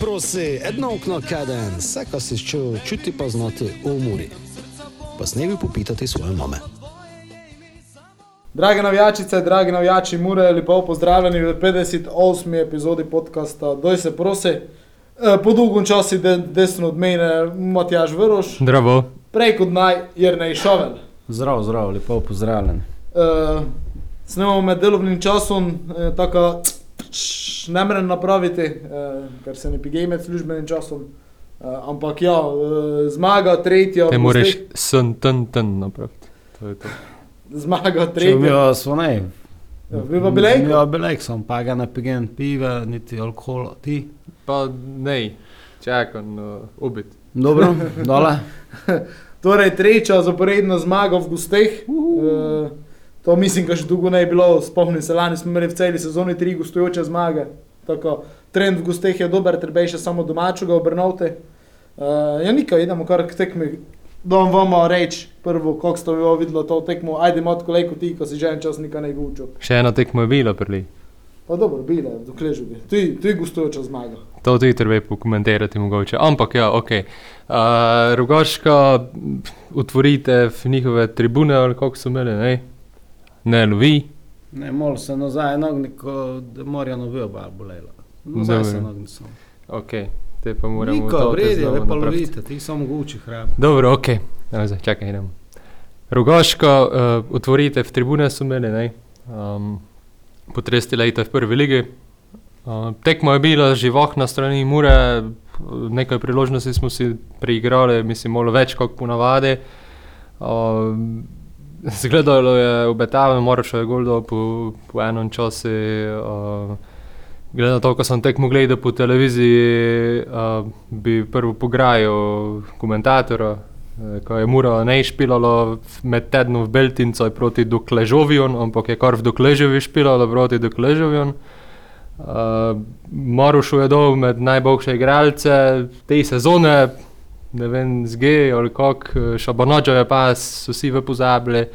Prosi, edno okno kaden, vse, kar si čutil, čuti pa znati v umori. Pa snevi popitati svoje mame. Drage navijačice, dragi navijači, mure, lepo pozdravljeni v 58. epizodi podcasta Doj se prosi. E, Po dolgem času de, desno od mene Matjaž Vrš, Zdravo. prej kot naj Jrnej Šovel. Zdrav, zdrav, lepo pozdravljen. Uh, snemamo med delovnim časom, uh, tako ne morem napraviti, uh, ker se ne pigej med službenim časom. Uh, ampak ja, uh, zmaga v moraš gosteh- sen, ten, ten napraviti. To je to. Zmaga Če bi tretja. bil svoj, Ja, Vi pa bilejko? Ja, bilejk sem, pa ga ne pijem piva, niti alkohola. Ti? Pa ne, čakam uh, ubit. Dobro, dole. Torej, tretja zaporedna zmaga v gosteh. Uh, to mislim, da še dolgo ne je bilo. Spomnim se, lani smo imeli v celi sezoni tri gostujoče zmage. Tako, trend v gosteh je dober, treba je še samo domačega obrnovati. Uh, ja, nikaj, idemo kar k tekmi. Dom vam reči, prvo, kako ste vi videli to tekmo, ajde od kolego ti, ko si že en čas nikaj ne gučil. Še ena tekma je bila prili. Pa dobro, bile, dokler že bi. Tu je gostujoča zmaga. To tudi treba pokomentirati mogoče. Ampak ja, ok. Uh, Rogaška, utvorite v njihove tribune ali kako so imeli, ne? Ne lovi. Ne, mol se nazaj, nogniko, da morajo novi oba bolela. Nazaj se Dobro. nogni sem. Ok, te pa moramo Niko, vredi, napraviti. lovite, ti samo guči hrab. Dobro, ok. Zdaj, čakaj, idemo. Rogaška, uh, otvorite v tribune so imeli, ne? Um, potresti lejte v prvi ligi. Uh, tekmo je bila živahna strani Mure, nekaj priložnosti smo si preigrali, mislim, malo več kot ponavadi. Uh, zgledalo je obetavno, moraš je gol dol po, po enem času. Uh, Glede na to, ko sem tekmo gledal po televiziji, uh, bi prvo pograjal komentatorja, eh, ko je Mura ne špilalo med tednom v Beltincu proti Dokležovijon, ampak je kar v Dokležovi špilalo proti Dokležovijon. Uh, Marušu je dol med najboljše igralce te sezone, ne vem, zge ali kako, Šabanočo je pa, so vsi v pozabili.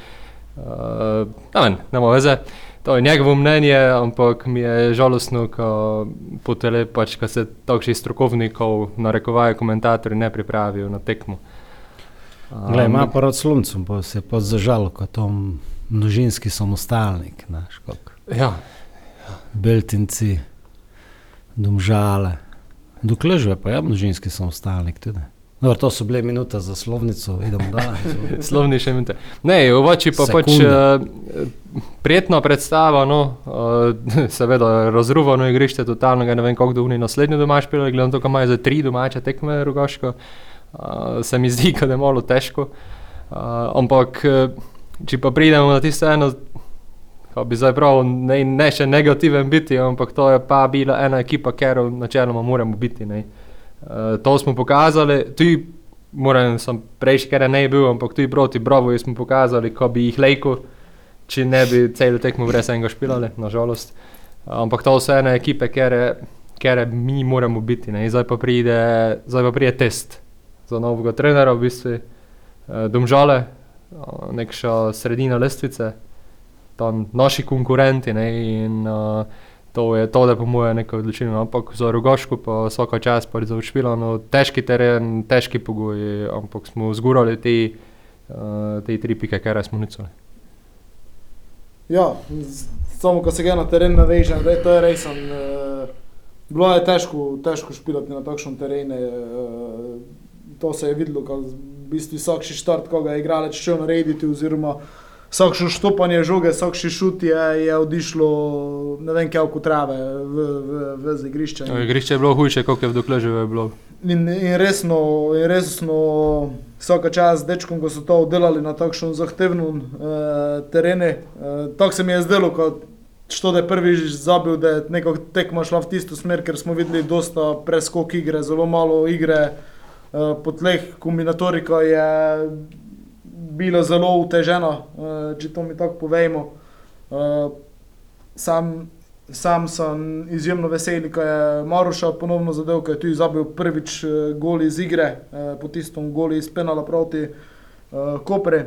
Uh, ne vem, veze. To je njegovo mnenje, ampak mi je žalostno, ko, po tele, pač, ko se takšnih strokovnikov, narekovajo komentatorji, ne pripravijo na tekmo. Um, Glej, ima pa rad sluncem, pa se je pa zažal, kot tom množinski samostalnik, znaš, kako. Ja, Beltinci, domžale. Dokler že pa je množinski samostalnik tudi. Dobro, to so bile minute za slovnico, idemo dalje. slovni še minute. Ne, v oči pa pač Sekunde. uh, prijetna predstava, no, uh, seveda razruvano igrišče, totalno, ne vem, kako dolgo naslednji domač pil, gledam to, kam imajo za tri domače tekme rogaško, uh, se mi zdi, da je malo težko. Uh, ampak, če pa pridemo na tisto eno, ko bi zdaj prav, ne, ne še negativen biti, ampak to je pa bila ena ekipa, ker načeloma moramo biti. Ne. Uh, to smo pokazali, tudi moram sem prej, ker ne bil, ampak tudi proti Bravoju smo pokazali, ko bi jih lejko, če ne bi cel tekmo brez enega špilali, nažalost. Ampak to so ene ekipe, ker mi moramo biti. Ne. Zdaj pa, pride, zdaj pa pride test za novega trenera, v bistvu uh, domžale, uh, nekša sredina lestvice, tam naši konkurenti. Ne, in, uh, To je to, da po mojem nekaj odločilno, ampak za rogaško pa vsaka čas pa za učpilo, no, težki teren, težki pogoji, ampak smo zgurali te, uh, te tri pike, kar smo nicali. Ja, samo ko se ga na teren navežem, da je to res. Uh, bilo je težko, težko špilati na takšnem terenu. Uh, to se je videlo, ko v bistvu vsakši štart, ko ga je igralec šel narediti, oziroma vsakšno štopanje žoge, vsakši šut je, je odišlo ne vem, kako trave v, v, v igrišče. No, igrišče je bilo hujše, kot je v Dokleževu bilo. In, in resno, in resno vsaka čas z dečkom, ko so to delali na takšnem zahtevnem uh, terenu. Uh, tako se mi je zdelo, kot što da je prvič zabil, da je neko tekma šla v tisto smer, ker smo videli dosta preskok igre, zelo malo igre uh, po tleh, kombinatorika je bila zelo utežena, uh, če to mi tako povejmo. Uh, sam Sam sem izjemno vesel, ko je Maruša ponovno zadev, ker je tudi zabil prvič eh, gol iz igre, eh, po tistem golu iz penala proti uh, Kopre.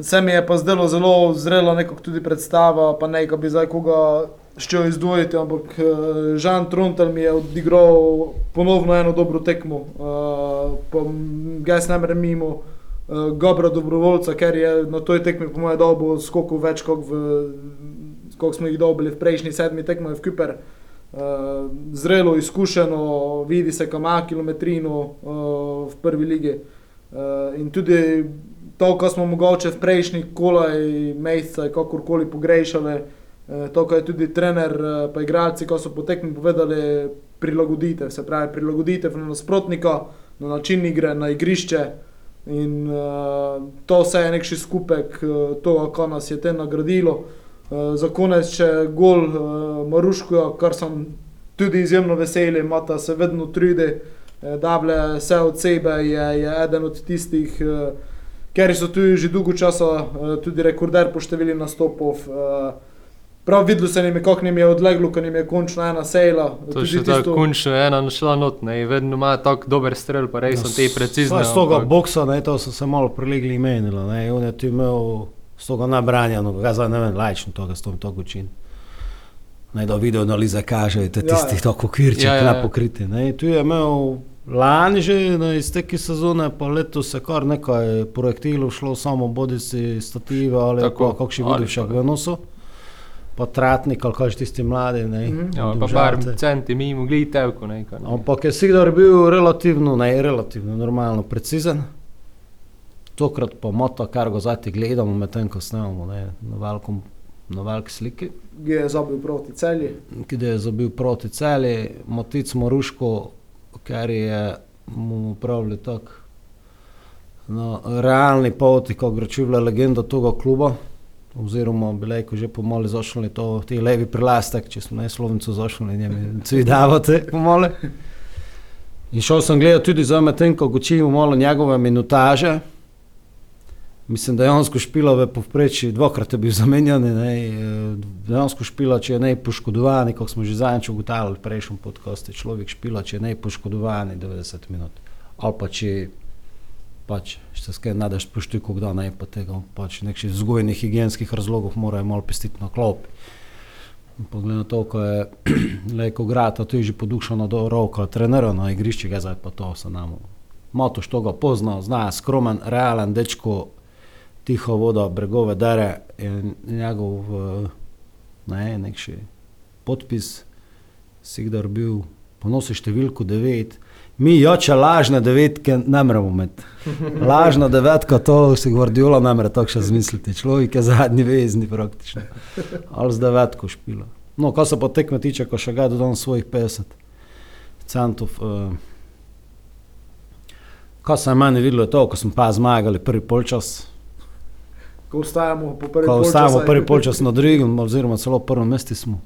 Se mi je pa zdelo zelo zrela nekako tudi predstava, pa ne, ko bi zdaj koga šel izdvojiti, ampak uh, Žan Trontel mi je odigral ponovno eno dobro tekmo. Uh, Gaj ne morem mimo uh, Gobra dobrovoljca, ker je na toj tekmi po mojem dobu skokov več, kot smo jih dobili v prejšnji sedmi tekmi v Kuper. Zrelo, izkušeno, vidi se, kam ima kilometrino v prvi ligi. Uh, in tudi to, kar smo mogoče v prejšnjih kolaj, mesecih, kakorkoli pogrešali, Eh, to, kar je tudi trener, eh, pa igralci, ko so potekmi povedali, prilagodite se, pravi, prilagodite na nasprotnika, na način igre, na igrišče. In uh, to vse je nekši skupek uh, tega, kar nas je te nagradilo. Uh, za konec še gol uh, Maruško, kar sem tudi izjemno vesel, ima ta se vedno trudi, uh, da vse od sebe je, je eden od tistih, uh, ker so tu že dolgo časa tudi rekorder po številu nastopov. Prav videl sem, kako jim je odleglo, ko jim je končno ena sejla. To je še tako, tisto... končno ena našla not, ne, vedno ima tako dober strel, pa res so te precizne. Z tega boksa, ne, to so se malo prelegli imenilo, ne, on je tu imel z tega nabranjeno, ga zdaj ne vem, lajčno to, da s tom to učin. Naj da video analiza kaže, da tisti ja, tako kirče, ja, ja, ja. pokriti. Ne, tu je imel lani že na izteki sezone, pa letos se kar nekaj projektilov šlo, samo bodi si stative ali kako še vidiš, kako je nosil potratnik, ali kaj že tisti mladi. Ne, mm -hmm. ja, pa par centi, mi smo gledali tevko. Ampak je Sigdor bil relativno, ne relativno, normalno precizen. Tokrat pa moto, kar ga zdaj gledamo, medtem ko snemamo ne, na, velkom, na veliki sliki. Kje je zabil proti celi? Kje je zabil proti celi, motic Moruško, ker je mu pravili tako. Na realni poti, ko gre čuvla legenda tega kluba, oziroma bile, ko že pomole zašli to, ti levi prilastek, če smo ne slovnico zašli, njemi cvidavate pomole. In šel sem gledati tudi za medtem, ko učimo malo njegove minutaže. Mislim, da je on skušpilo v povprečju, dvakrat je bil zamenjan, da je on skušpilo, če je ne poškodovan, kot smo že zadnjič ugotavljali v prejšnjem podkastu, človek špilo, če je ne poškodovan 90 minut. Ali pa če pač se skaj nadaš poštuj, kdo naj pa tega, pač nekih vzgojnih higijenskih razlogov morajo malo pestiti na klopi. Poglej na to, ko je leko grata, to je že podušano do roka, trenero na igrišču, ga zdaj pa to se nam. Moto, što ga pozna, zna, skromen, realen dečko, tiho voda, bregove dere in njegov ne, nekši podpis, si kdar bil, ponosi številko devet, Mi joče lažne devetke ne moremo imeti. Lažna devetka, to si Guardiola ne more tako še zmisliti. Človek je zadnji vezni praktično. Ali z devetko špilo. No, ko se pa tekme tiče, ko še ga dodam svojih 50 centov. Uh, ko se je meni videlo, je to, ko smo pa zmagali prvi polčas. Ko ostajamo po prvi polčas. Ko ostajamo prvi polčas na drugem, oziroma celo prvo mesti smo,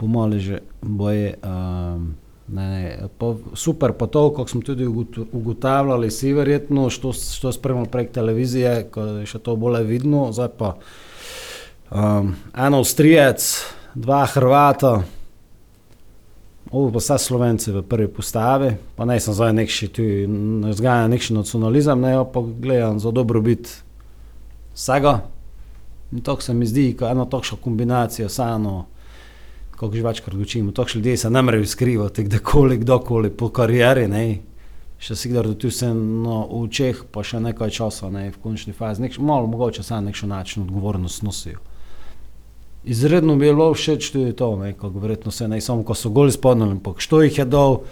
pomali že boje. Um, Ne, ne, pa super, pa to, kako smo tudi ugotavljali, si verjetno, što, što spremljamo prek televizije, ko je še to bolje vidno. Zdaj pa um, en Avstrijec, dva Hrvata, ovo pa vse Slovence v prvi postavi, pa ne sem zdaj nekši tu, ne zgajam nekši nacionalizem, ne, pa gledam za dobrobit vsega. In to se mi zdi, kot ena takšna kombinacija, samo kako že večkrat učimo, takšni ljudje se ne morejo skrivati, kdorkoli, kdorkoli po karieri, ne. še si kdor tu se no, v Čeh, pa še nekaj časa, ne, v končni fazi, nek, malo mogoče sam nekšen način odgovornost nosijo. Izredno mi je bilo všeč tudi to, ne, kako verjetno se ne samo, ko so goli spodnili, pa što jih je dol,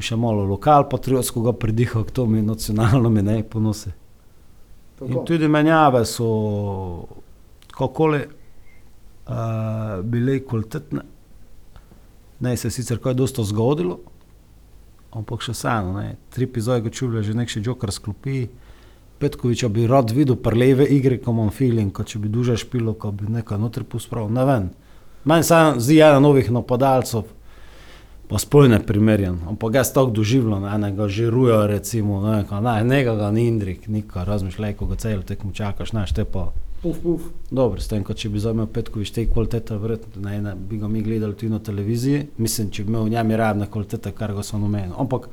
še malo lokal patriotskega pridiha, to mi nacionalno mi ne ponosi. In tudi menjave so, kakoli, bile kvalitetne. Ne, se je sicer kaj dosto zgodilo, ampak še vseeno, tri epizode čuvlja že nekaj joker sklopi. Petkoviča bi rad videl preleve igre, ko imam feeling, kot če bi duže špilo, ko bi nekaj notri pospravil. Ne vem. Meni se zdi ena novih napadalcev, pa spolne primerjen, ampak jaz tako doživljam, enega žirujo, recimo, ne, ne, nekega ni Indrik, nikar razmišljaj, ko ga celo tekmo čakaš, znaš te pa. Puf, puf. Dobro, s tem, če bi zamenjal Petkovič te kvalitete, verjetno ne, ne, bi ga mi gledali tudi na televiziji. Mislim, če bi imel v njemi rabne kvalitete, kar ga sem omenil. Ampak.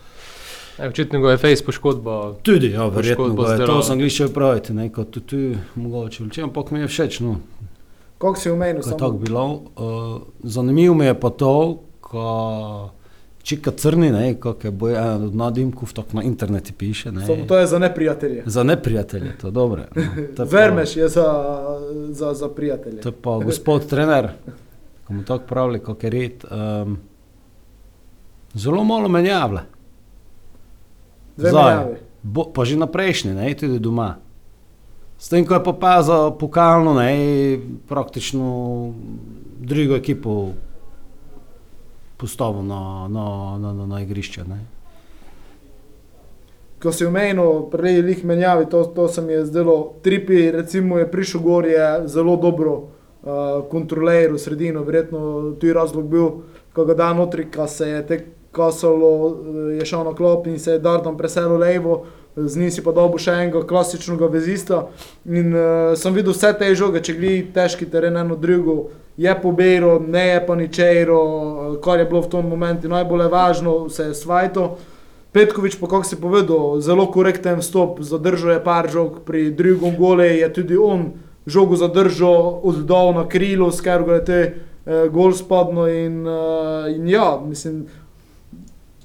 Očitno je face poškodba. Tudi, ja, verjetno. Je, to sem glišče praviti, ne, kot tudi tu mogoče. Ampak mi je všeč. No. Kako si omenil? Ko tako bilo. Uh, zanimivo mi je pa to, ko čika crni, ne, kako je boj eden od nadimkov, tako na internetu piše. Ne, Samo to je za neprijatelje. Za neprijatelje, to dobro. No, to je pa- Vermeš je za, za, za prijatelje. To je pa gospod trener, ko mu tako pravi, kako je red. Um, zelo malo menjavlja. Dve Zdaj. Bo, pa že na prejšnji, ne, tudi doma. S tem, ko je pa za pokalno, ne, praktično drugo ekipo postavil na, na, na, na, na igrišče. Ne. Ko si omenil, prej jih menjavi, to, to se mi je zdelo. Tripi, recimo, je prišel gor, je zelo dobro uh, kontroliral sredino, verjetno tu je razlog bil, ko ga da notri, ko se je tek kasalo, je šel na klop in se je Dardom preselil levo, z njim si pa dobil še enega klasičnega vezista. In uh, sem videl vse te žoge, če gli težki teren eno drugo, je pobero, ne je pa ničero, uh, kar je bilo v tom momentu najbolj važno, se je svajto. Petkovič, pa kako si povedal, zelo korekten stop, zadržal je par žog, pri drugem gole je tudi on žogo zadržal, oddal na krilo, sker ga je te eh, gol spadno in, eh, in ja, mislim,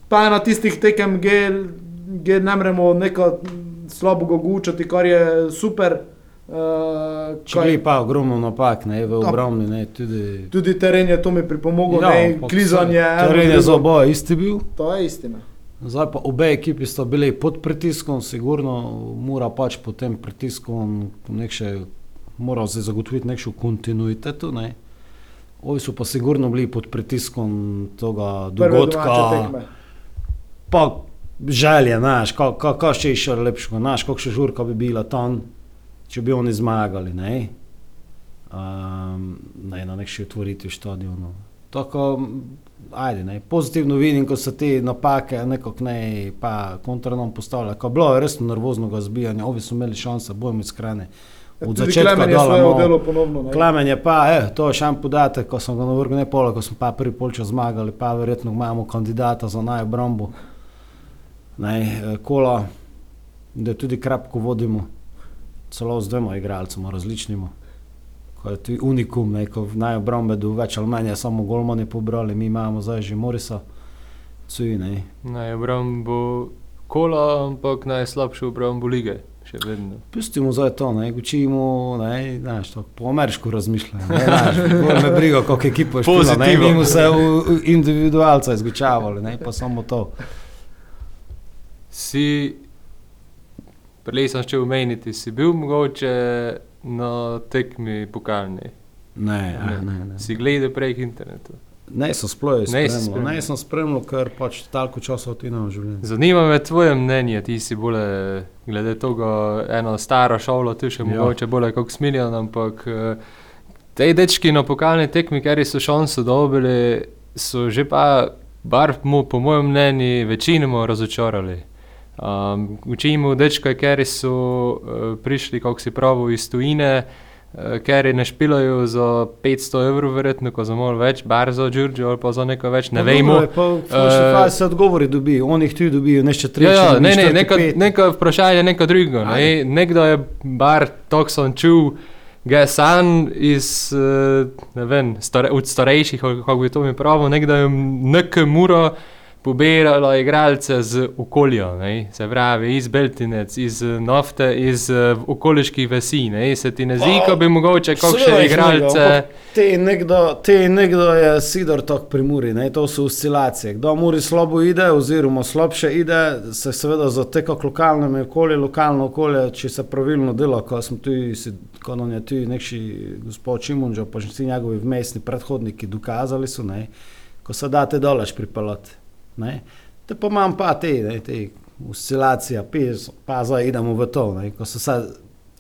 pa je na tistih tekem, ki ne moremo nekaj slabega gučati, kar je super. Uh, Če gre pa ogromno napak, ne, v obrambi, ne, tudi. Tudi teren je to mi pripomoglo, ja, ne, klizanje. eno, Teren je za oboje isti bil. To je istina. Zdaj pa obe ekipi sta bili pod pritiskom, sigurno mora pač pod tem pritiskom nekše, mora se zagotoviti nekšno kontinuiteto. Ne. Ovi so pa sigurno bili pod pritiskom tega dogodka. Pa želje, znaš, kako ka, ka še išče lepšega, znaš, kako še žurka bi bila tam, če bi oni zmagali, ne. Um, ne, na nekši otvoritvi stadionu. Tako, ajde, ne, pozitivno vidim, ko se te napake nekako ne, pa kontra nam postavlja. Ko je bilo resno nervoznega zbijanja, ovi so imeli šanse, bojem iskrene. Od Tudi začetka Klemen je dala, svoje no, delo ponovno. ne. Klemen je pa, eh, to je še en podatek, ko sem ga navrgel ne pole, ko smo pa prvi polčas zmagali, pa verjetno imamo kandidata za najobrambo. Ne, eh, kola, da tudi krapko vodimo, celo z dvema igralcema različnima. Ko je tu unikum, ne, ko v najobrambe do več ali manj samo golmani pobrali, mi imamo zdaj že Morisa, cuji, ne. Naj obrambo kola, ampak najslabšo obrambo lige, še vedno. Pustimo zdaj to, ne, učimo, ne, znaš, to po ameriško razmišljamo, ne, znaš, me briga, koliko ekipo je špila, ne, mi smo se individualca izgučavali, ne, pa samo to. Si, prej sem še omeniti, si bil mogoče na tekmi pokalni. Ne, ne, ne. ne. Si gledal prej internetu. Ne, sem sploh Ne spremljal, ne, sem spremljal, ker pač toliko časa odinam v življenju. Zanima me tvoje mnenje, ti si bolj glede tega, eno staro šolo, ti še Ja. mogoče bolj kot smiljan, ampak eh, te dečki na pokalni tekmi, ker so šanso dobili, so že pa, bar mu, po mojem mnenju, večinoma razočarali. Um, učimo dečka, ker so uh, prišli, kako si pravi, iz tujine, uh, ker ne špilajo za 500 evrov, verjetno, ko za malo več, bar za Đurđo ali pa za neko več, ne vemo. Pa v končni Eh, fazi se odgovori dobijo, oni jih tudi dobijo, ne še tri. Ja, ja, ne, ne, četrti, neka, neka vprašanje, neka druga. Ne. Nekdo je bar tako sem čul, ga je san iz, eh, ne vem, stare, od starejših, kako bi to mi pravil, nekdo je nekaj muro pobirala igralce z okolja, ne. se pravi iz Beltinec, iz eh, nafte, iz eh, okoliških vasi, ne. se ti ne zdi, ko bi mogoče kakšne igralce. Te nekdo, te nekdo je sidor tok pri Muri, ne? to so oscilacije. Kdo Muri slabo ide, oziroma slabše ide, se seveda zateka k lokalnemu okolju, lokalno okolje, če se pravilno dela, ko smo tu, ko nam je tu nekši gospod Čimunžo, pa že vsi njegovi vmesni predhodniki dokazali so, ne? ko se date dolaš pripeljati. Ne? Te pa imam pa te, ne, te oscilacije, pa zdaj idemo v to, ne, ko so, sad,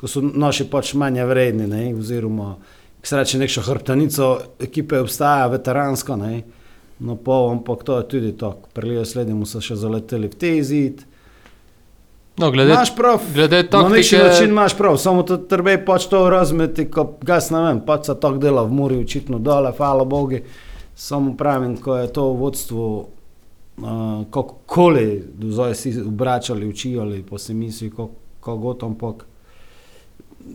ko so naši pač manj vredni, ne, oziroma, ki se reče, nekšo hrbtenico ekipe obstaja, veteransko, ne, no pa, ampak to je tudi to, prilijo sledimo se še zaleteli v te zid. No, glede, Imaš prav, glede na neki taktike, način imaš prav, samo to treba pač to razumeti, ko gas ne vem, pač se tako dela v Muri, očitno dole, hvala Bogu, samo pravim, ko je to vodstvo uh, kakokoli do zdaj si obračali, učili, pa si misli, kako god, ampak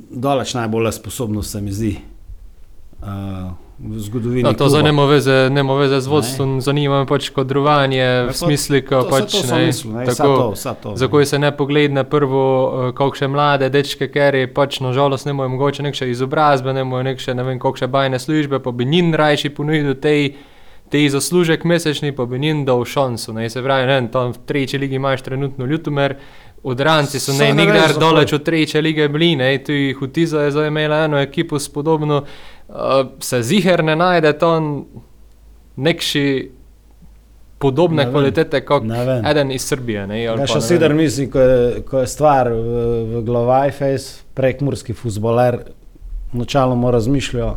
daleč najbolj sposobnost se mi zdi. uh, v zgodovini. No, to nema veze, nema veze z vodstvom, zanima me pač kadrovanje, Ja, v smislu, saj pač to ne, mislil, ne, vsa tako, to, vsa to. Zakaj se ne pogledne prvo, eh, kakšne mlade dečke, ker je pač nažalost ne mojo mogoče nekše izobrazbe, ne mojo nekše ne vem kakšne bajne službe, pa bi njim rajši ponudil tej, tej zaslužek mesečni, pa bi njim dal šanso. Ne, se pravi, ne, vem, tam v tretji ligi imaš trenutno Ljutomer, odranci so ne nikdar daleč od tretje lige bili, ne, tu jih Hutiza je zdaj imela eno ekipo spodobno, uh, se ziher ne najde tam nekši podobne Ne kvalitete kot eden iz Srbije. Ne, Ja, še sedem misli, ko je, ko je stvar v, v glavi, fejs, prekmurski futboler, načeloma razmišlja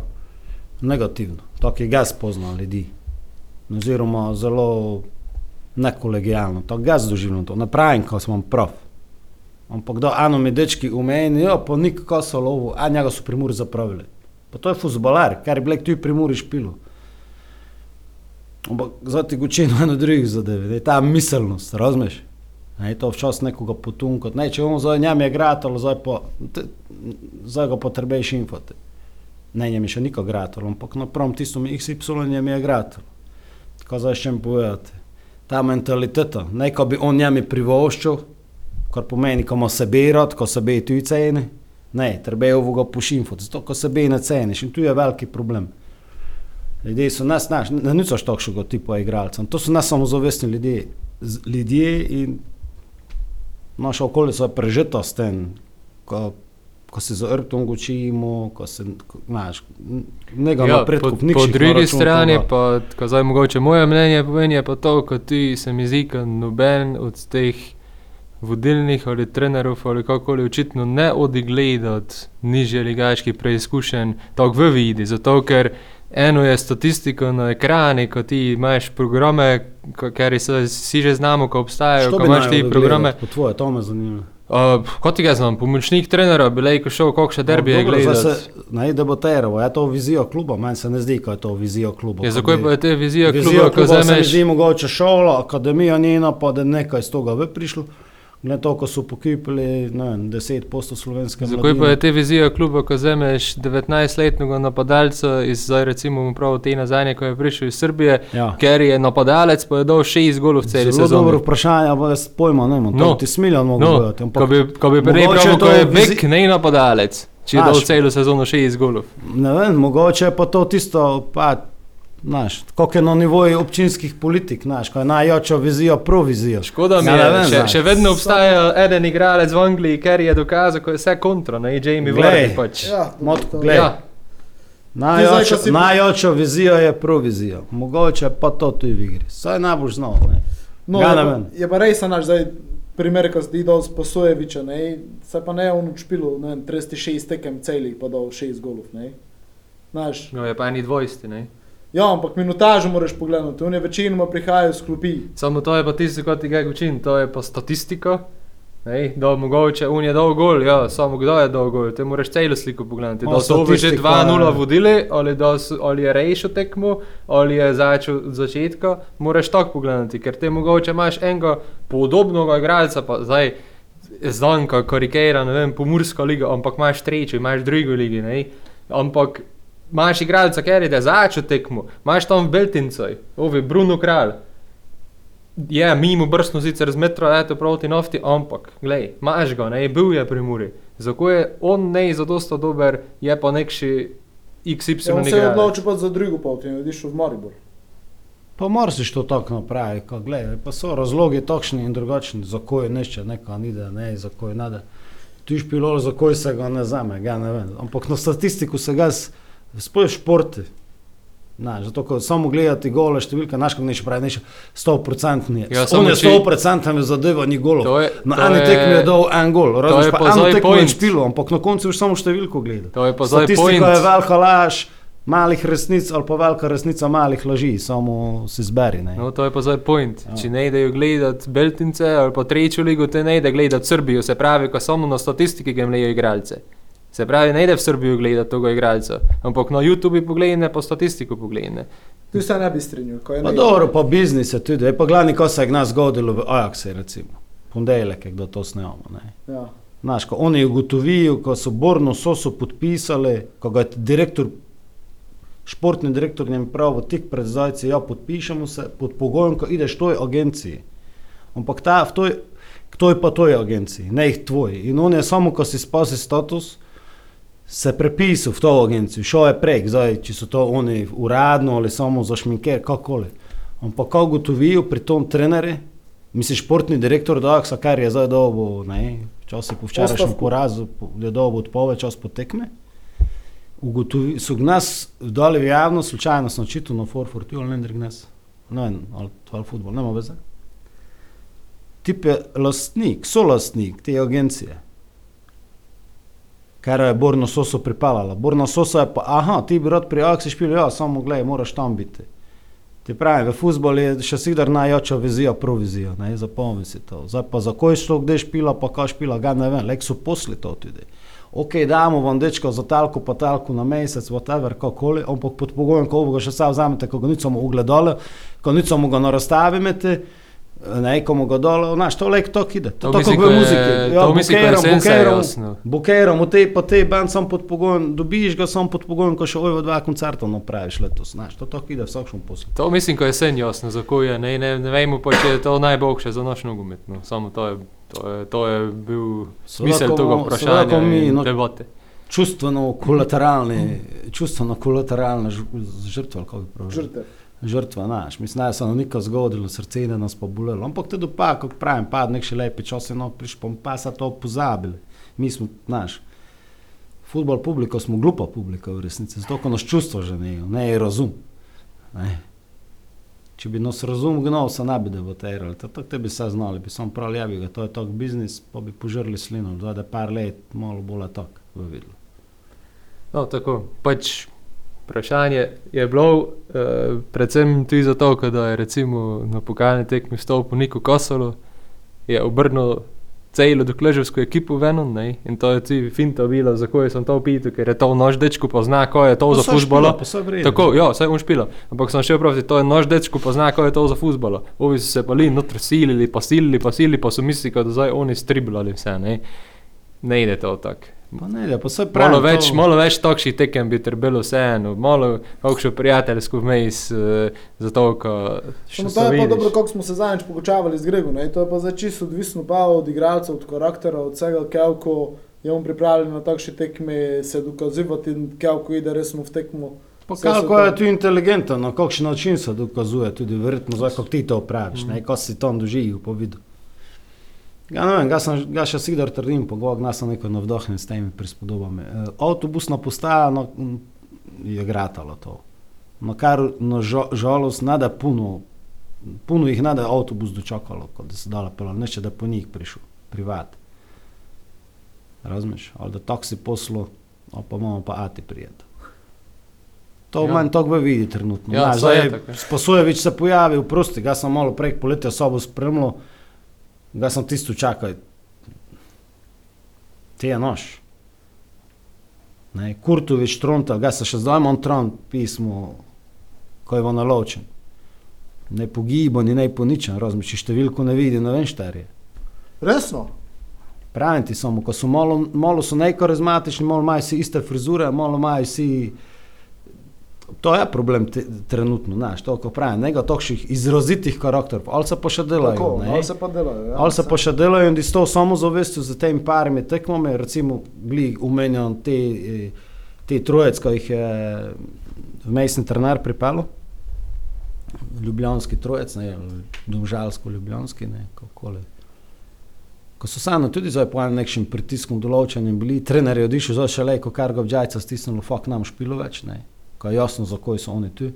negativno, tako je ga spoznal ljudi. Oziroma zelo nekolegijalno, tako ga doživljam, to napravim, ko sem prav. Ampak da eno mi dečki umeni, jo, pa nikako so lovo, a njega so primuri zapravili. Pa to je futboler, kar je blek tu primuri špilo. Ampak zdaj ti gočino eno drugih zadev, da je ta miselnost, razumeš? Ne, to včasih nekoga potunkati. Ne, če on zdaj njem je gratalo, zdaj, pa, te, zdaj ga potrebuješ infoti. Ne, njem je še niko gratalo, ampak napram tistom XY njem je gratalo. Še mi povedati. Ta mentaliteta, ne, ko bi on njemi privoščil, kar pomeni, ko ima sebe rad, ko sebe tu ceni. Ne, treba je ovoga pošinfoti, zato ko sebe ne ceniš in tu je veliki problem. Ljudje so nas, naš, ne niso takšnega tipa igralcev, to so nas samozavestni ljudje. Z- Ljudje in naša okolica je prežeta s tem, ko, ko se za hrbtom učimo, ko se, znaš, nekaj Ja, napredku, po, po drugi strani pa, ko zdaj mogoče moje mnenje pomeni, je pa to, ko ti se mi zdi, da noben od teh vodilnih ali trenerov ali kakoli očitno ne odigleda od nižje ligaških preizkušenj, tako v vidi, zato ker eno je statistika na ekrani, ko ti imaš programe, ker se vsi že znamo, ko obstajajo, ko imaš ti programe. Po tvoje, to me zanima. Uh, kot ga znam, pomočnik trenera, bi lejko šel, kakšne derbije No, dobro, zdaj gledati. se Ne, debatiral, je to vizijo kluba, meni se ne zdi, da je to vizijo kluba. Ja, zakaj pa je te vizija Vizijo kluba, ko kluba se mi vzameš? zdi mogoče šola, akademija njena, pa da nekaj iz toga bi prišlo. Glede to, ko so pokipili ne vem, 10% slovenske Zakaj pa je te vizija kluba, ko vzameš 19-letnega napadalca iz, zdaj recimo prav te nazadnje, ko je prišel iz Srbije, Ja. ker je napadalec, pa je dal 6 golov v celi Zelo sezoni. dobro vprašanje, ampak jaz pojma ne imam. No. Ti smiljan mogo No, ampak ko bi, ko bi prej pravil, ko je vizi- Bek, ne napadalec, če je dal celo sezono 6 golov. Ne vem, mogoče je pa to tisto, pa, znaš, koliko je na nivoju občinskih politik, znaš, ko je najjača vizija, provizijo. Škoda mi Ja, je, ne vem, še, še vedno obstaja eden igralec v Angliji, ker je dokazal, ko je vse kontra, ne Jamie. Vardy pač. Ja, Motko, to- glej. Ja, ko si- najjača vizija je provizija, mogoče pa to tu v igri. Saj najbolj znal. Ne. No, Ja, je, pa, je pa res naš zdaj primer, ko si dal sposojeviča, ne, se pa ne je on učpilo, ne vem, 36 tekem celih, pa dal 6 golov, ne. Znaš, no je pa eni dvojsti, ne. Ja, ampak minutažo moraš pogledati, on je večinoma prihajal z klopi. Samo to je pa tisto, kar ti ga učim, to je pa statistika. Ej, da mogoče un je dal gol, ja, samo kdo je dal gol, te moraš celo sliko pogledati. Da so ovi že statistika 2-0 je- vodili, ali, da ali je rešil tekmo, ali je začel od začetka, moraš tako pogledati, ker te mogoče imaš enega podobnega igralca, pa zdaj znanka, karikera, ne vem, pomurska liga, ampak imaš tretjo, imaš drugo ligo, ne. Ampak imaš igralca, ker je da začel tekmo, imaš tam Beltincoj, ovi Bruno Kralj. Je, mimo brstno sicer z metro leto proti nafti, ampak, glej, imaš ga, ne, bil je pri Muri. Zakaj je on ne zadosto dober, je pa nekši XY Ja, on se je odločil pa za drugo pot in je odišel v Maribor. Pa moraš to tako napraviti, ko gledaj, pa so razlogi takšni in drugačni, zakaj nešče neka nide, ne, zakaj nade. Ti špilol, zakaj se ga ne zame, ga ne vem. Ampak na statistiku se ga spoj športi. Na, zato, ko samo gledati gole številke, naš kot neče pravi, neče 100% Ja, ja, on je če- 100% zadeva ni golov. To je- Na to eni je- tekmi je dal en gol, je razumeš, pa eno tekmo je špilo, ampak na koncu už samo številko gleda. To je pa zdaj Statistika point. je velika laž, malih resnic ali pa velika resnica malih laži, samo si zberi. Ne. No, to je pa zdaj point. Ja. Če ne idejo gledati Beltince ali pa trečjo ligo, te ne ide gledati Srbijo, se pravi, ko samo na statistiki gemlejo igralce. Se pravi, ne ide v Srbijo gledati tega igralca, ampak na YouTubi pogledaj, pa statistiko pogledaj. Tu se ne bi strinjal, ko je Pa dobro, pa biznis je tudi, je pa glavni, ko se je nas zgodilo v Ajaxu, recimo. Pondeljek je kdo to snemamo. Ne. Ja. Znaš, ko oni ugotovijo, ko so Borno Soso podpisali, ko ga je direktor športni direktor njem pravi, tik pred zdajci, ja, podpišemo se pod pogojem, ko ideš toj agenciji. Ampak ta, v toj, kdo je pa toj agenciji, ne jih tvoj. In on je samo, ko si spasi status, se prepisal v to agencijo, šel je prek, zdaj, če so to oni uradno ali samo za šminker, kakoli. Ampak ko ugotovijo pri tom trenerju, misliš, športni direktor Daksa, kar je zdaj dobo, ne, včasih po včerajšnjem porazu, po- je dobo odpoved, čas potekme. Ugotovi, so nas dali v javnost, slučajno sem čital na 440 ali ne gnes, ne vem, ali, ali futbol, nema veze. Tip je lastnik, solastnik te agencije, kar je Borno Soso pripeljala. Borno Soso je pa, aha, ti bi rad pri Aksi špil, ja, samo gledaj, moraš tam biti. Ti pravi, v futbolu je še sigdar najjača vizija, provizija, ne, zapomni si to. Zdaj pa za koj šlo, kde špila, pa kaj špila, ga ne vem, lek so posli to tudi. Ok, damo vam dečko za talko, pa talko na mesec, whatever, kakoli, ampak pod pogojem, ko ga še sam vzamete, ko ga nič samo ugledali, ko nič samo ga narazstavite, ne, ko mu ga dole, znaš, to lek to ide. To To mislim, tako v je- muziki. to mislim, ko je bukerom, bukerom, jasno. bukerom, v tej pa tej band sam pod pogojem, dobiš ga sam pod pogojem, ko še ojvo dva koncerta napraviš letos, znaš, to tako ide vsakšen posel. To mislim, ko je sen jasno, za ko je. Ne, ne, ne vemo pa, če je to najboljše za naš nogomet. No. Samo to je, to je, to je bil smisel tega vprašanja ko mi, no- debate. Čustveno kolateralni, čustveno kolateralna ž- žrtva, ali kako bi pravil. Žrtev. Žrtva, znaš, mislim, da se nam nikoli zgodilo, srce da nas pa bolelo. Ampak tudi pa, kot pravim, pa nek še lepi čas je no, prišel, pa se to pozabili. Mi smo, znaš, futbol publiko smo glupa publika v resnici, zato ko nas čustva ženijo, ne je razum. Ne. Če bi nas razum gnal, se ne bi debatirali, tako te bi se znali, bi sam prav javi ga, to je tak biznis, pa bi požrli slino, da je par let malo bolj tak v vidlu. No, tako, pač vprašanje je bilo, uh, predvsem tudi zato, da je recimo na pokalni tekmi vstopil Niko Kosolo, je obrnil celo dokleževsko ekipo veno, ne, in to je tudi finta bila, za ko sem to opitil, ker je to naš dečko pozna, ko je to za futbolo. Tako, ja, vse bom špila. Ampak sem še pravi, to je naš dečko pozna, ko je to za futbolo. Ovi so se pa li notri silili, pa silili, pa silili, pa so mislili, da zdaj oni striblali vse, ne. Ne ide to tako. Pa ne, da pa se pravi. Malo več, to... malo več takšnih tekem bi trebalo vseeno, malo kakšno prijateljsko vmes, uh, zato ko še Samo to je pa dobro, kako smo se zadnjič pogočavali z Gregom. ne. To je pa zdaj čisto odvisno pa od igralcev, od karaktera, od vsega, kako je on pripravljen na takšne tekme se dokazivati in kako ide resno v tekmo. Pa kako je tu inteligenten, na kakšen način se dokazuje, tudi verjetno kako ti to praviš, mm. ko si tam doživel po vidu. Ja, ne vem, ga, sem, ga še sigdar trdim, pogovor, da sem neko navdohnjen s temi prispodobami. E, avtobusna postaja no, m, je gratalo to. No, kar na žo, žalost nada puno, puno jih nada avtobus dočakalo, kot da se dala pela, neče da po njih prišel, privat. Razumeš? Ali da taksi poslo, ali pa imamo pa ati prijeti. To Ja. manj tako vidi trenutno. Ja, Znaš, je zdaj ja. Sposojevič se pojavil, prosti, ga sem malo prek poletja sobo spremljal, ga sem tisto čakal. Ti je noš. Ne, Kurtovič, Trontal, ga se še zdaj imam Tront pismo, ko je naločen. Ne pogibo, ni ne poničen, razmišljaš, številko ne vidi, ne vem štarje. Resno? Pravim ti samo, ko so malo, malo so najkarizmatični, malo imajo si iste frizure, malo imajo si... To je problem te, trenutno, znaš, to, ko pravim, nekaj takšnih izrazitih karakterov, ali se pa še delajo, Tako, ne? ali se pa delajo. Ja, Ali se pa še delajo in s to samozavestjo za temi parimi tekmami, recimo, bili umenjeni te, eh, te trojec, ki jih je vmesni trener pripeljal, ljubljanski trojec, ne, domžalsko-ljubljanski, ne, kako le. Ko so sami tudi zdaj po enem nekšnem pritisku določenim bili, trener je odišel, zdaj še lejko, kar ga obdžajca stisnilo, fak nam špilo več, ne, ko je jasno, za koj so oni tu.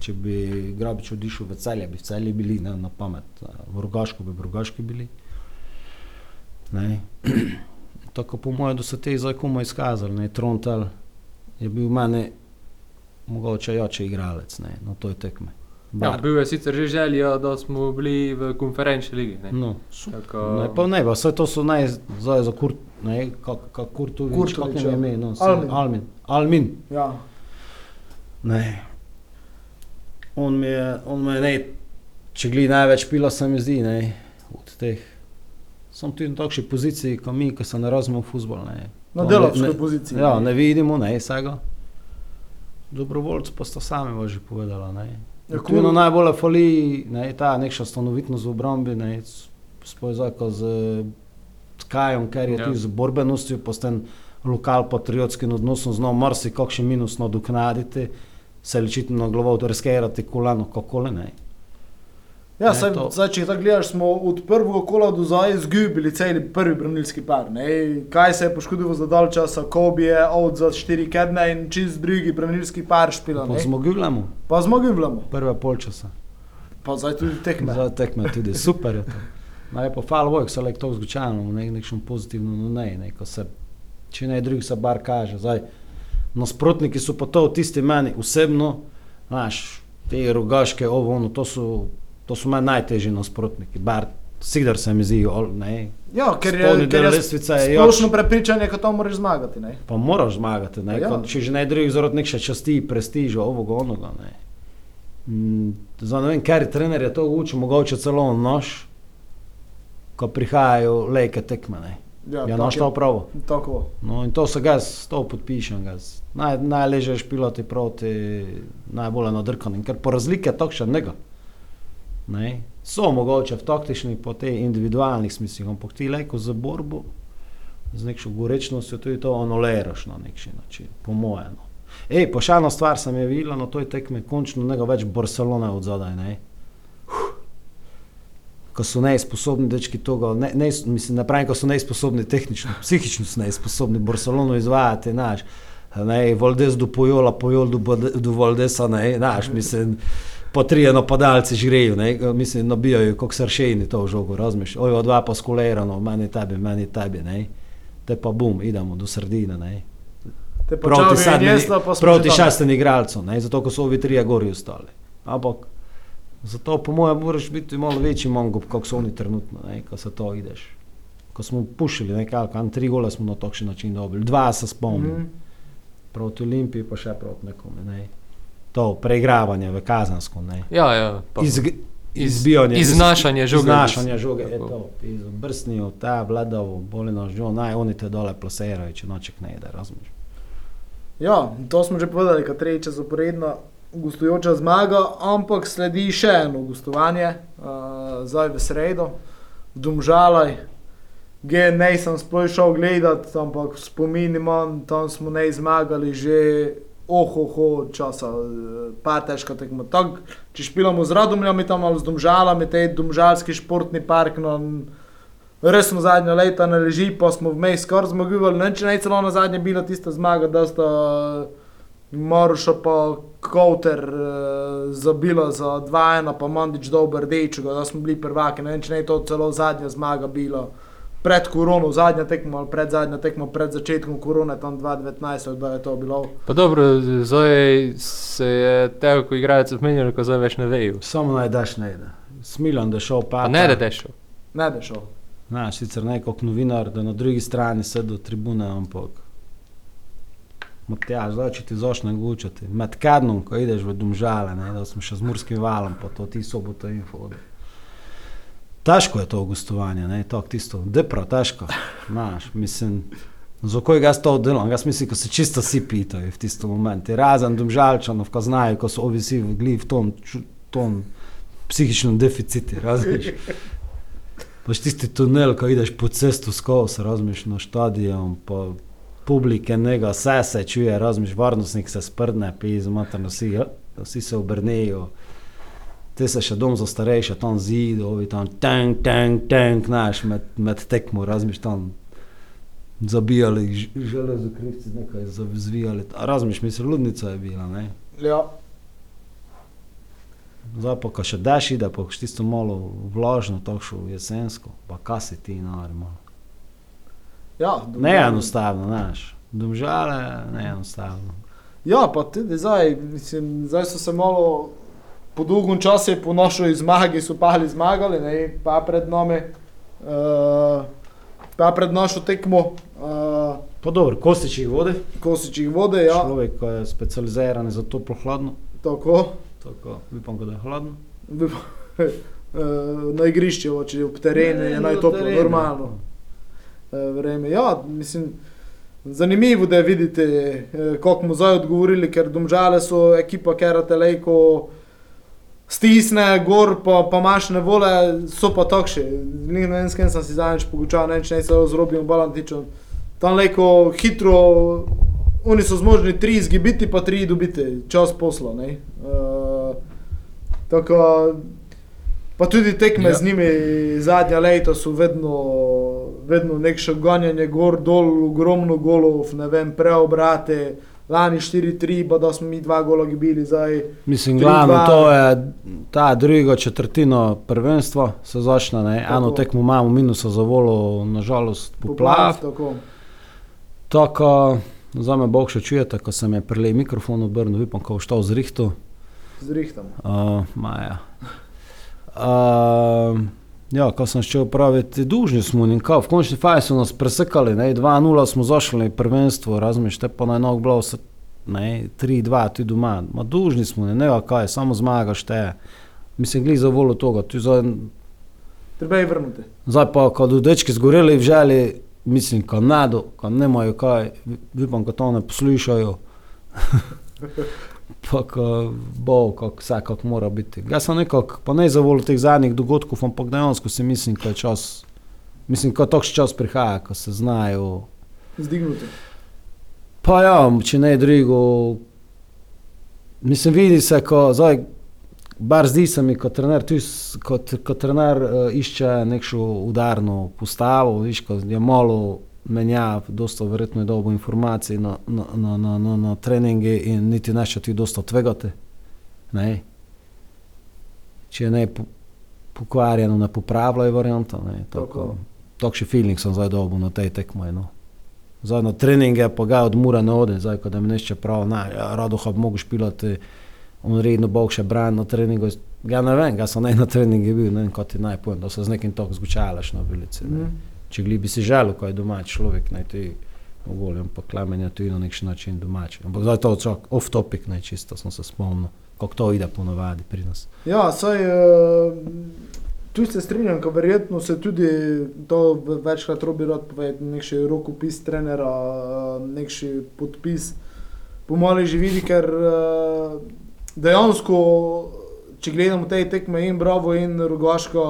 Če bi Grabič odišel v celje, bi v celje bili, ne, na pamet, v Rogaško bi v Rogaški bili. Ne. Tako po mojem, da so te zdaj komu izkazali, ne, Trontal je bil meni mogoče jače igralec, ne, na toj tekme. Ja, Bar. bil je sicer že želja, da smo bili v konferenčni ligi. Ne? No, Tako, Ne, pa ne, pa vse to so naj, zdaj za Kurt, ne, kak, kak Kurtovič, Kurtovič, kak je ime, no, Almin. Almin. Almin. Ja. Ne. On mi je, on me ne, če gledi največ pila, se mi zdi, ne, od teh. Sem tudi na takšni poziciji, kot mi, ki se ne razumemo v futbol, ne. Na ne- poziciji. Ja, ne vidimo, ne, vsega. Dobrovoljci pa sta sami že povedala. Ne. Ja, Tu je kul. najbolj fali, ne, ta nekša stanovitnost v obrambi, ne, spojzako z Kajem, ker je Ja. tudi z borbenostjo, posten lokal patriotskim odnosom znal marsi kakšen minus nadoknaditi, se ličiti na glavo, riskirati kolano, kako le ne. Ja, Ne, saj, to- zdaj, če tako gledaš, smo od prvega kola do zdaj izgubili cel prvi branilski par. Ne? Kaj se je poškodilo za dalj časa, ko bi je od za štiri kedne in čist drugi branilski par špila. Pa ne. zmogljamo, Pa zmogljamo, prve polčasa. pa zdaj tudi tekme. Za tekme tudi super je to. Naj pa hvala Bogu, se lahko zgučajno, nek, nekšem pozitivno, no ne, ne, ko se, če ne drug se bar kaže. Zdaj, nasprotniki so pa to tisti meni osebno, znaš, te rogaške, ovo, ono, to so, to so meni najtežji nasprotniki, bar sigdar se mi ol- ne, Ja, ker je, ker je je splošno prepričanje, da to moraš zmagati. Ne? pa moraš zmagati, ne, Ja. če že ne drug zaradi nekše časti, prestiža, ovoga, onoga, ne. Mm, Za ne vem, ker trener je to učil, mogoče celo nož, ko prihajajo lejke tekme, ne. Ja, tako nož to pravo. Tako. No in to se ga s to podpišem. Gaz. Naj, najleže špilati proti najbolj nadrkanim, ker po razlike takšne njega. Ne? So mogoče v taktičnih, po tej individualnih smislih, ampak ti lejko za borbo, z nekšo gorečnostjo, tudi to anuliraš na nek način, po mojem. No. Ej, pa še ena stvar sem je videla na toj tekmi, končno njega več Barcelona od zadaj. Ne? Ko so neizposobni dečki tega, ne, ne, mislim, ne pravim, ko so neizposobni tehnično, psihično so neizposobni Barcelono izvajati, znaš. Ne, Valdez do Pojola, Pojol do, do Valdesa, ne, znaš, mislim, po trije napadalci žrejo, ne, mislim, nabijajo, kot sršeni to v žogo, razmiš, oj, dva pa skolirano, meni tebi, meni tebi, ne. Te pa bum, idemo do sredine, ne. Proti, pa smo proti šestim igralcem, ne, zato ko so ovi trije gori ostali. Ampak zato po mojem moraš biti malo večji mongo, kot so oni trenutno, ne, ko se to ideš. Ko smo pušili nekako, an tri gole smo na takšen način dobili, dva se spomnim, mm. proti Olimpiji pa še proti nekomu, ne. To preigravanje v Kazansku, ne. Ja, ja. pa- iz- izbijanje, iznašanje žoge. Iznašanje žoge, je to. Brsnijo, ta vladov, bolino žo, naj oni te dole plasirajo, če noček ne ide, razumeš. Ja, to smo že povedali, da tretjič zaporedna gostujoča zmaga, ampak sledi še eno gostovanje, uh, zdaj v sredo, v Domžalaj. Ge nisem sploh šel gledat, ampak spomin imam, tam smo ne zmagali že ohoho časa, eh, pa težka tekma. Tak, če špilamo z Radomljami tam ali z Domžalami, te Domžalski športni park, no, res smo zadnja leta ne leži, pa smo vmes skoraj zmagovali. Ne, če ne celo na zadnje bila tista zmaga, da sta Maruša pa Kouter uh, zabila za 2-1, pa Mandič dober dečko, da smo bili prvaki. Ne, vem, če ne to celo zadnja zmaga bila. Pred korono, zadnja tekma ali pred zadnja tekma, pred začetkom korone, tam 2019, da je to bilo. Pa dobro, zdaj se je tega, ko igralec zmenil, ko zdaj več ne vejo. Samo naj daš ne ide. Smiljam, da je šel pa. Pa ne, da dešo. Ne bi šel. Znaš, sicer ne kot novinar, da na drugi strani sedi tribune, ampak. Matjaž, zdaj če ti začne gučati. Med kadnom, ko ideš v Domžale, ne, da smo še z Murskim valom, pa to ti soboto info. ode. Težko je to gostovanje, ne, to tisto, depra, težko. Znaš, mislim, za koj ga to delam, jaz mislim, ko se čisto vsi pitajo v tistem momentu. Razen Domžalčanov, ko znajo, ko so ovisi v gli v tom, tom psihičnem deficitu, razumeš? Paš tisti tunel, ko ideš po cestu skozi, razmiš na stadion, pa publike njega, vse se čuje, razmiš, varnostnik se sprdne, pizzo, materno vsi, ja, vsi se obrnejo. Te se še dom za starejše, tam zido, ovi tam tank, tank, tank, znaš, med, med tekmo, razmiš tam zabijali, ž- železo krivci nekaj zavizvijali, razmiš, mislim, ludnica je bila, ne. Ja, Zdaj pa, ko še daš ide, pa še tisto malo vlažno, takšno jesensko, pa kaj si ti, normalno. Ja, Ne je enostavno, znaš. Domžale, ne je enostavno. Ja, pa tudi zdaj, mislim, zdaj so se malo po dolgem času, po našoj zmagi, so pali zmagali, ne, pa pred nami, uh, pa pred našo tekmo, uh, Pa dobro, kostič jih vode, kosičih vode, ja, človek, ko je specializiran za toplo hladno, tako. tako, upam, da je hladno. Eh, Na igrišču, če je ob terenu, je Ne, najtoplo, normalno. Eh, Vreme. Ja, mislim, zanimivo, da vidite, eh, kako mu zdaj odgovorili, ker domžale so ekipa, ker lejko stisne, gor pa, pa imaš ne vole, so pa takšni. Ne vem, s kim sem si zadnjič pogučal, ne vem, ne se zrobim balantičem. Tam lejko hitro, oni so zmožni tri izgibiti, pa tri dobiti, čas posla. ne. Uh, tako, pa tudi tekme ja. z njimi zadnja leta so vedno, vedno nekše ganjanje gor, dol, ogromno golov, ne vem, preobrate. Lani 4-3, pa da smo mi dva gola gibili, zdaj Mislim, glavno to je ta druga četrtina prvenstva se začne. ne. Eno tekmo imamo minusa za volo, nažalost poplav. Tako. Tako, za me Bog še čujete, ko sem je prelej mikrofon obrnil, upam, ko bo štal z rihto. Zrihtam. Uh, Maja. Uh, ja, ko sem šel praviti, dužni smo in kao, v končni fazi so nas presekali, ne, 2-0 smo zašli prvenstvo, razumeš, te pa na enog bilo vse, ne, 3-2, ti doma, ma dužni smo, ne, ne, kaj, samo zmagaš te. Mislim, gli za volo toga, tu zdaj, Treba je vrnuti. zdaj pa, ko do dečki zgoreli v želi, mislim, ko nado, ko nemajo kaj, upam, ko to ne poslušajo. pa ko bo, kako vse kako mora biti. Jaz sem nekako, pa ne za voljo teh zadnjih dogodkov, ampak dejansko si mislim, da je čas, mislim, ko takšen čas prihaja, ko se znajo. Zdignuti. Pa ja, če ne drugo, mislim, vidi se, ko zdaj, bar zdi se mi, kot trener, tu kot, kot trener uh, išče nekšo udarno postavo, viš, ko je malo menjav, dosta verjetno je dobo informacij na, na, na, na, na, na treningi in niti neče ti dosta tvegate. Ne? Če ne po, pokvarjeno, ne popravljajo varianta. Ne? Tako. Takšen feeling sem zdaj dobil na tej tekmi. No. Zdaj na treninge pa ga od mura ne ode, zdaj ko da mi nešče prav, ne, ja, rado bi mogel špilati, on redno bog še brani na treningu. Ja ne vem, ga sem ne na treningu bil, ne vem, kot ti naj povem, da se z nekim tok zgučalaš na vilici. ne. Mm. Če gli bi si želel, ko je domač človek, naj ti ovolje, ampak klamen je tudi na nek način domač. Ampak zdaj to čak off topic, ne čisto sem se spomnil, kako to ide ponovadi pri nas. Ja, saj uh, tu se strinjam, ker verjetno se tudi to večkrat robi rad povedati, nekši rokopis trenera, uh, nekši podpis. Pomalo že vidi, ker uh, dejansko, če gledamo te tekme in Bravo in Rogaško,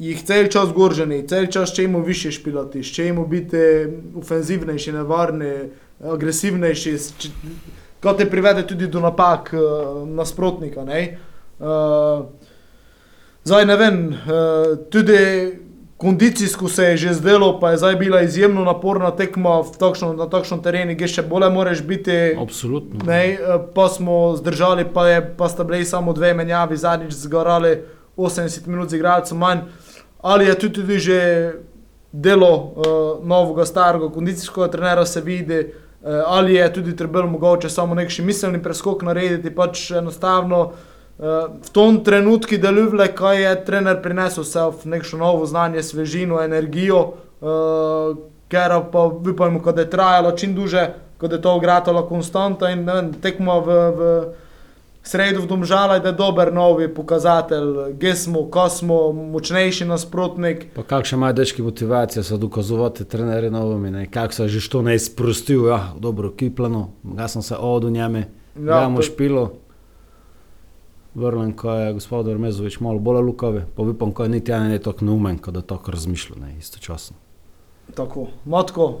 uh, jih cel čas gorženi, cel čas čemu više špilati, čemu biti ofenzivnejši, nevarni, agresivnejši, kar te privede tudi do napak uh, nasprotnika. Ne? Uh, zdaj ne vem, uh, tudi kondicijsko se je že zdelo, pa je zdaj bila izjemno naporna tekma takšno, na takšnem terenu, kjer še bolje moraš biti. Absolutno. Ne, eh, pa smo zdržali, pa, je, pa sta bili samo dve menjavi, zadnjič zgorali 80 minut z igralcem manj. Ali je tudi, tudi že delo uh, novega, starega kondicijskega trenera se vidi, uh, ali je tudi treba mogoče samo neki miselni preskok narediti, pač enostavno. Uh, v tom trenutku deluje, kaj je trener prinesel vse v neko novo znanje, svežino, energijo, uh, ker pa upajmo, da je trajalo čim duže, da je to ogratalo konstanta in vem, tekmo v, v sredo v Domžala, da je dober novi pokazatelj, kje smo, ko smo, močnejši nasprotnik. Pa kakšne imajo dečki motivacije za dokazovati trenerje novimi, ne? kako se je že to ne izprostil, ja, dobro, kiplano, ga sem se odu njeme, Ja, mu to- špilo. Vrlen, ko je gospod Ormezovič malo bolj lukavi, pa upam, ko je niti ena ne tako neumen, ko da tako razmišlja, ne, istočasno. Tako, matko,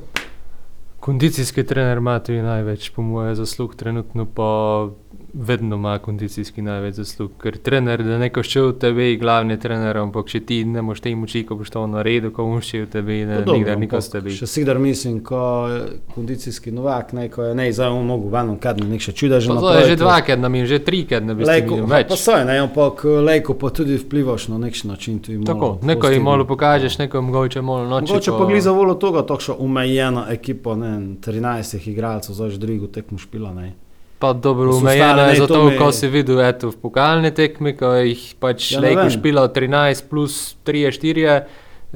Kondicijski trener ima tudi največ, po mojem, zaslug, trenutno pa vedno ima kondicijski največ zaslug. Ker trener, da neko še v tebi, glavni trener, ampak če ti ne moš te moči, ko boš to naredil, ko boš še v tebi, ne, nikdar niko s tebi. Še sidar mislim, ko je kondicijski novak, ne, ko je ne, zdaj on mogu vanom kadne nek še čuda že to je že dvakrat, nam je že trikrat, ne bi Lejko, videl pa več. saj, ne, ampak lejko pa tudi vplivaš na nek način. Tako, neko jim malo pokažeš, neko mogoče malo noči. Mogoče pa gli za volo toga, takšna omejena ekipa, ne, vem, 13 igralcev, zdaj že drugo tekmo špila, ne. Pa dobro, stare, je zato, to ko si videl eto, v pokalni tekmi, ko jih pač Ja, lejko vem. špila 13 plus 3, 4,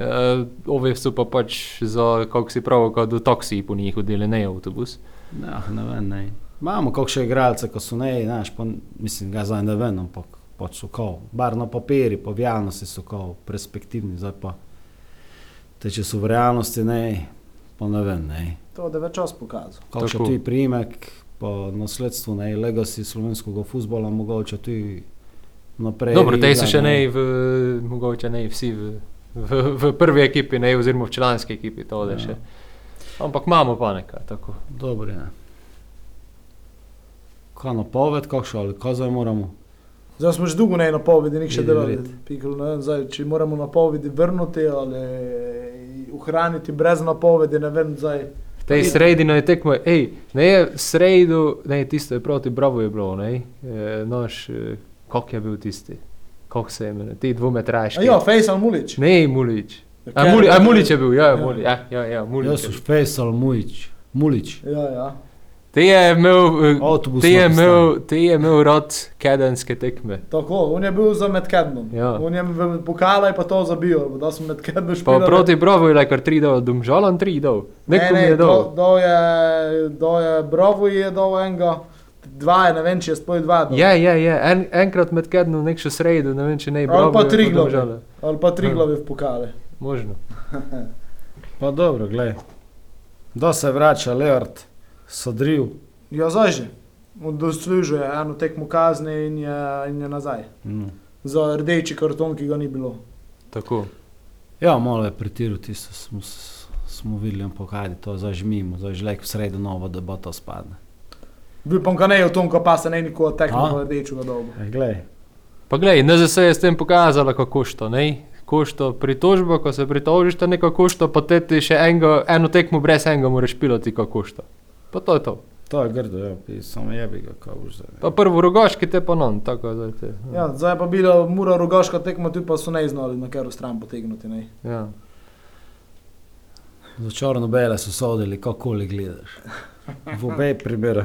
uh, ove so pa pač za, kako si prav, kot do toksi po njih hodili, ne avtobus. Ja, ne vem, ne. Imamo kakšne igralce, ko so ne, znaš, pa mislim, ga zdaj ne vem, ampak pač so kao, bar na papiri, pa v realnosti so kao perspektivni, zdaj pa, te če so v realnosti ne, pa ne vem, ne. To da več čas pokazal. Kakšen Tako. ti priimek, pa nasledstvo, ne, legacy slovenskega futbola, mogoče tudi naprej. Dobro, te so še ne, v, mogoče ne vsi v, v, v prvi ekipi, ne, oziroma v članski ekipi. To, Ja. ja. Ampak imamo pa nekaj. Tako. Dobro, ja. Kaj napoved, kakšno ali kaj zdaj moramo? Zdaj smo že dolgo ne napovedi, nik še Je delali. ne zdaj, če moramo napovedi vrniti ali ohraniti brez napovedi, ne vem, zdaj. V tej sredi je tekmo, ej, ne je sredo, ne tisto je proti Bravo je bilo, ne, e, naš, e, kak je bil tisti, kak se je imenuje, ti dvometraški. A ja, Fejsal Mulič. Ne, Mulič. A, Ker- Muli, a Mulič je bil, ja, Ja. ja. Muli, ja, ja, ja Mulič. Jaz je sem bil. Fejsal Mujič. Mulič. Ja, ja. Te je imel, e, Avtobus te je na imel, te je imel rad kedenske tekme. Tako, on je bil za Medkednom. Ja. On je v pokala in pa to zabil, da smo Medkednom Pa špilali. proti Bravo je kar tri dol, domžalan tri dol. Ne, Nekom ne, je do, dol. do je, do je Bravo je dol enega, dva je, ne vem, če je spoj dva. dol. Je, je, je. En, enkrat med kednom nek še sredo, ne vem, če ne je Ali Bravo. pa je Triglav. Domžale. Ali pa tri glave v pokale. Možno. Pa dobro, glej. Da se vrača Leard, Sodril. Ja, zdaj že. On doslužuje eno tekmo kazni in je, in je nazaj. Mm. Za rdeči karton, ki ga ni bilo. Tako. Ja, malo je pretiral tisto, smo, s- smo videli, ampak kaj to zdaj že mimo, zdaj že lek v sredo nova debata spadne. Bil pa ga ne je v tom, ko pa se ne niko tekmo A? v rdečega dobu. E, glej, Pa glej, NZS je s tem pokazala, kako što, ne? Košto pritožbo, ko se pritožiš, to neko košto, pa te ti še engo, eno tekmo brez enega moraš piloti, kako košto. Pa to je to. to je grdo, ja, samo jebi ga, kaj boš zdaj. Pa prvo rogaški te pa non, tako da te. Ja, zdaj je pa bila mura rogaška tekma, tu pa so ne znali na katero stran potegniti. Ne. ja. Za črno bele so sodili, kakoli gledaš. V obej primerih.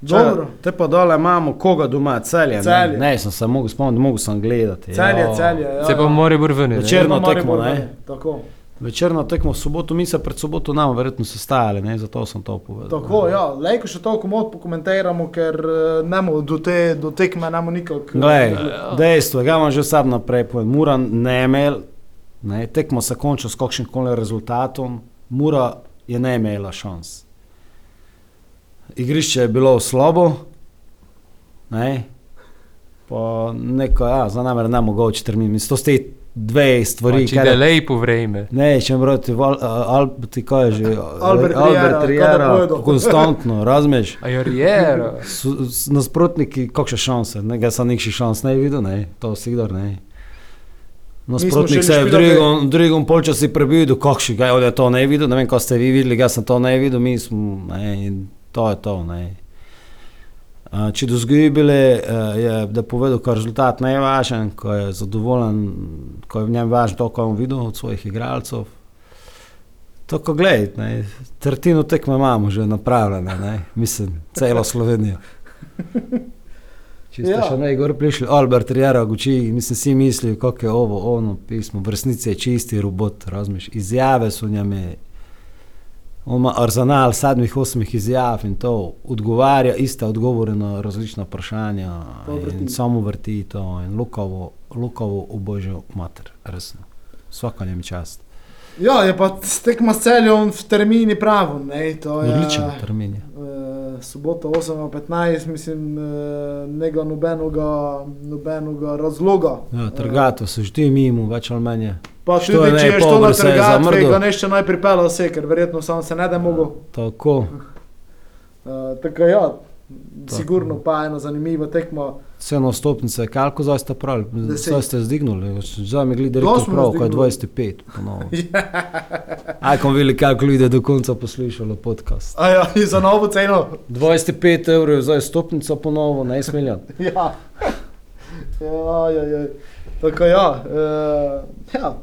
Dobro. Te pa dole imamo koga doma, celje. Celje. Ne, ne sem se mogel spomniti, mogel sem gledati. Celje, ja. celje. Ja, Se pa mora. Večer- Večerno tekmo, ne? ne. Tako. Večerno tekmo v soboto, mi se pred soboto nam verjetno sestajali, ne, zato sem to povedal. Tako, ja, lejko še toliko mod pokomentiramo, ker eh, nemo do te do tekme nemo nikak. eh, Glej, dejstvo, ga vam že sad naprej povem. Mura ne imel, ne, tekmo se konča s kakšnim koli rezultatom, Mura je ne imela šans. Igrišče je bilo slabo, ne, pa neko, ja, za nami je ne mogoče termin. Mislim, to ste dve stvari, Če je lepo vreme. Ne, če moram ti, Al, ti kaj je že, Albert Albert Riera, konstantno, razumeš? A je Riera. Nasprotniki, kakšne šanse, ne, ga sem nekših šans ne videl, ne, to sigurno ne. Nasprotnik se je v drugom, drugom polčasu prebil, do kakšnega, on je to ne videl, ne vem, ko ste vi videli, jaz sem to ne videl, mi smo, ne, in to je to, ne. Če do zgibile, je da povedal, ko je rezultat najvažen, ko je zadovoljen, ko je v njem važno to, kar je videl od svojih igralcev. Tako gledaj, ne, tretjino tekme imamo že napravljene, ne, mislim, celo Slovenijo. Če ste Ja. še najgor prišli, Albert Riera, guči, mislim, si mislijo, kako je ovo, ono pismo, v resnici je čisti robot, razumeš, izjave so njeme, on ima arzenal sedmih, osmih izjav in to odgovarja, iste odgovore na različna vprašanja samo vrti to in lukavo, lukavo obožjo mater, resno. Svaka njem čast. Ja, je pa tekma s celjem v termini pravo. Ne, je, Odličen termin je. Sobota 8.15, mislim, uh, nega nobenega, nobenega razloga. Ja, trgato se že mimo, več ali manj. Pa Što tudi, če ne, je to na zamrdel. ga nešče naj pripela vse, ker verjetno sam se ne da mogel. Tako. Uh, tako ja, sigurno pa ena zanimiva tekma. Ceno stopnice, kako zdaj ste pravi, Deset. zdaj ste zdignuli, zdaj mi rekel smo prav, ko je zdignuli. 25 ponovno. Aj, ko vili, kako ljudi do konca poslušalo podcast. A ja, za novo ceno. 25 evrov zdaj stopnica ponovno, ne smiljan. Ja. Ja, ja, ja. Tako ja. Uh, ja.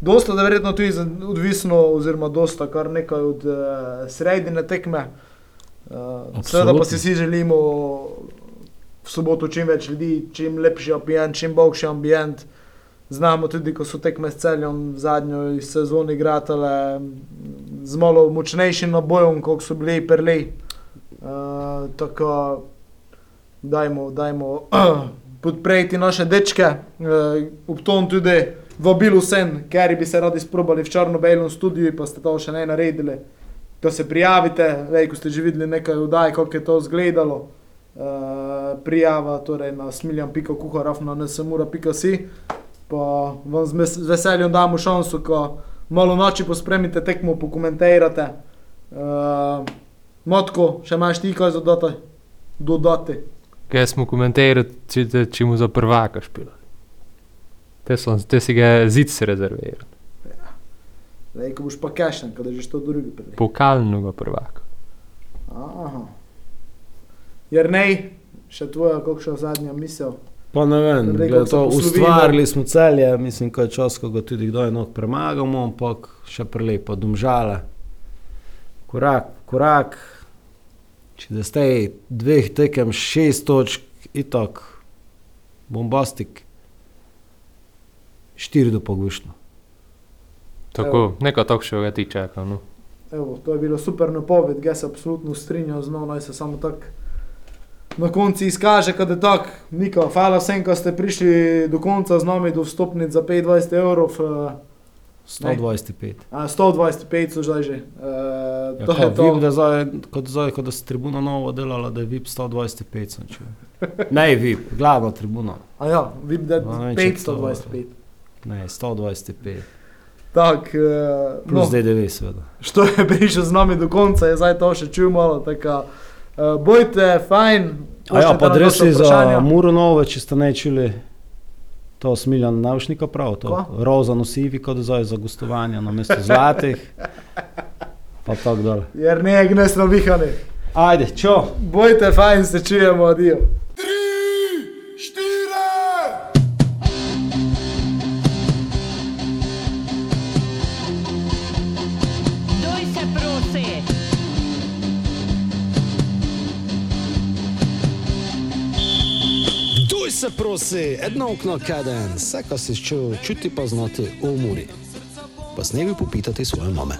Dosta, da verjetno tudi odvisno, oziroma dosta kar nekaj od uh, sredine tekme. Uh, seveda pa si vsi želimo v soboto čim več ljudi, čim lepši ambient, čim boljši ambient. Znamo tudi, ko so tekme s celjem v zadnjo sezoni igrale z malo močnejšim nabojem, kot so bili prli. Uh, tako dajmo, dajmo podpreti naše dečke, uh, ob tom tudi vabil vsem, ker bi se radi sprobali v črno-belem studiu, pa ste to še ne naredili. Ko se prijavite, vej, ko ste že videli nekaj vdaj, kako je to izgledalo, uh, prijava torej na smiljan.kuharaf na nsemura.si, pa vam z veseljem damo šanso, ko malo noči pospremite tekmo, pokomentirate. Uh, Motko, še imaš ti kaj dodati? dodati? Kaj smo komentirali, če, če mu za prvaka špila. Te, so, te si ga zid se rezerviral. Zdaj, ko boš pa kašen, kada že to drugi prej. Pokalnega prvaka. Aha. Jer ne, še tvoja, kakšna zadnja misel. Pa ne vem, kako se to, ustvarili smo celje, mislim, ko je čas, ko ga tudi kdaj nog premagamo, ampak še prelepo, domžale. Korak, korak, če da zdaj dveh tekem šest točk, itak, bombastik, štiri do pogušno. Tako, nekaj takšnega ti čaka. No. Evo, to je bilo super napoved, jaz se absolutno strinjam z njo, naj se samo tako na koncu izkaže, kad je tako. Niko, hvala vsem, ko ste prišli do konca z nami, do vstopnic za 25 evrov. eh, 125. A 125 so zdaj že. Uh, Ja, to je to. VIP, da zdaj, kot zdaj, ko da se tribuna novo delala, da je VIP 125 sem. Ne VIP, glavna tribuna. A ja, vidim, da No, je če to- 525. Ne, 125. Tak, uh, Plus no, DDV seveda. što je prišel z nami do konca, je zdaj to še čutil malo. Taka, uh, bojte, fajn. A ja, pa vaša za. Muronove, če ste ne čuli, to smiljan navšnika prav, to Ko? roza nosivi, kot zdaj za gostovanja na mesto zlatih. Pa tako dol. Jer ne, gnes navihani. Ajde, čo? Bojte, fajn se čujemo, adijo. Se prosi, edno okno kaden, vse, kar si čutil, čuti pa znati umori. Pa s nebi popitati svoje mame.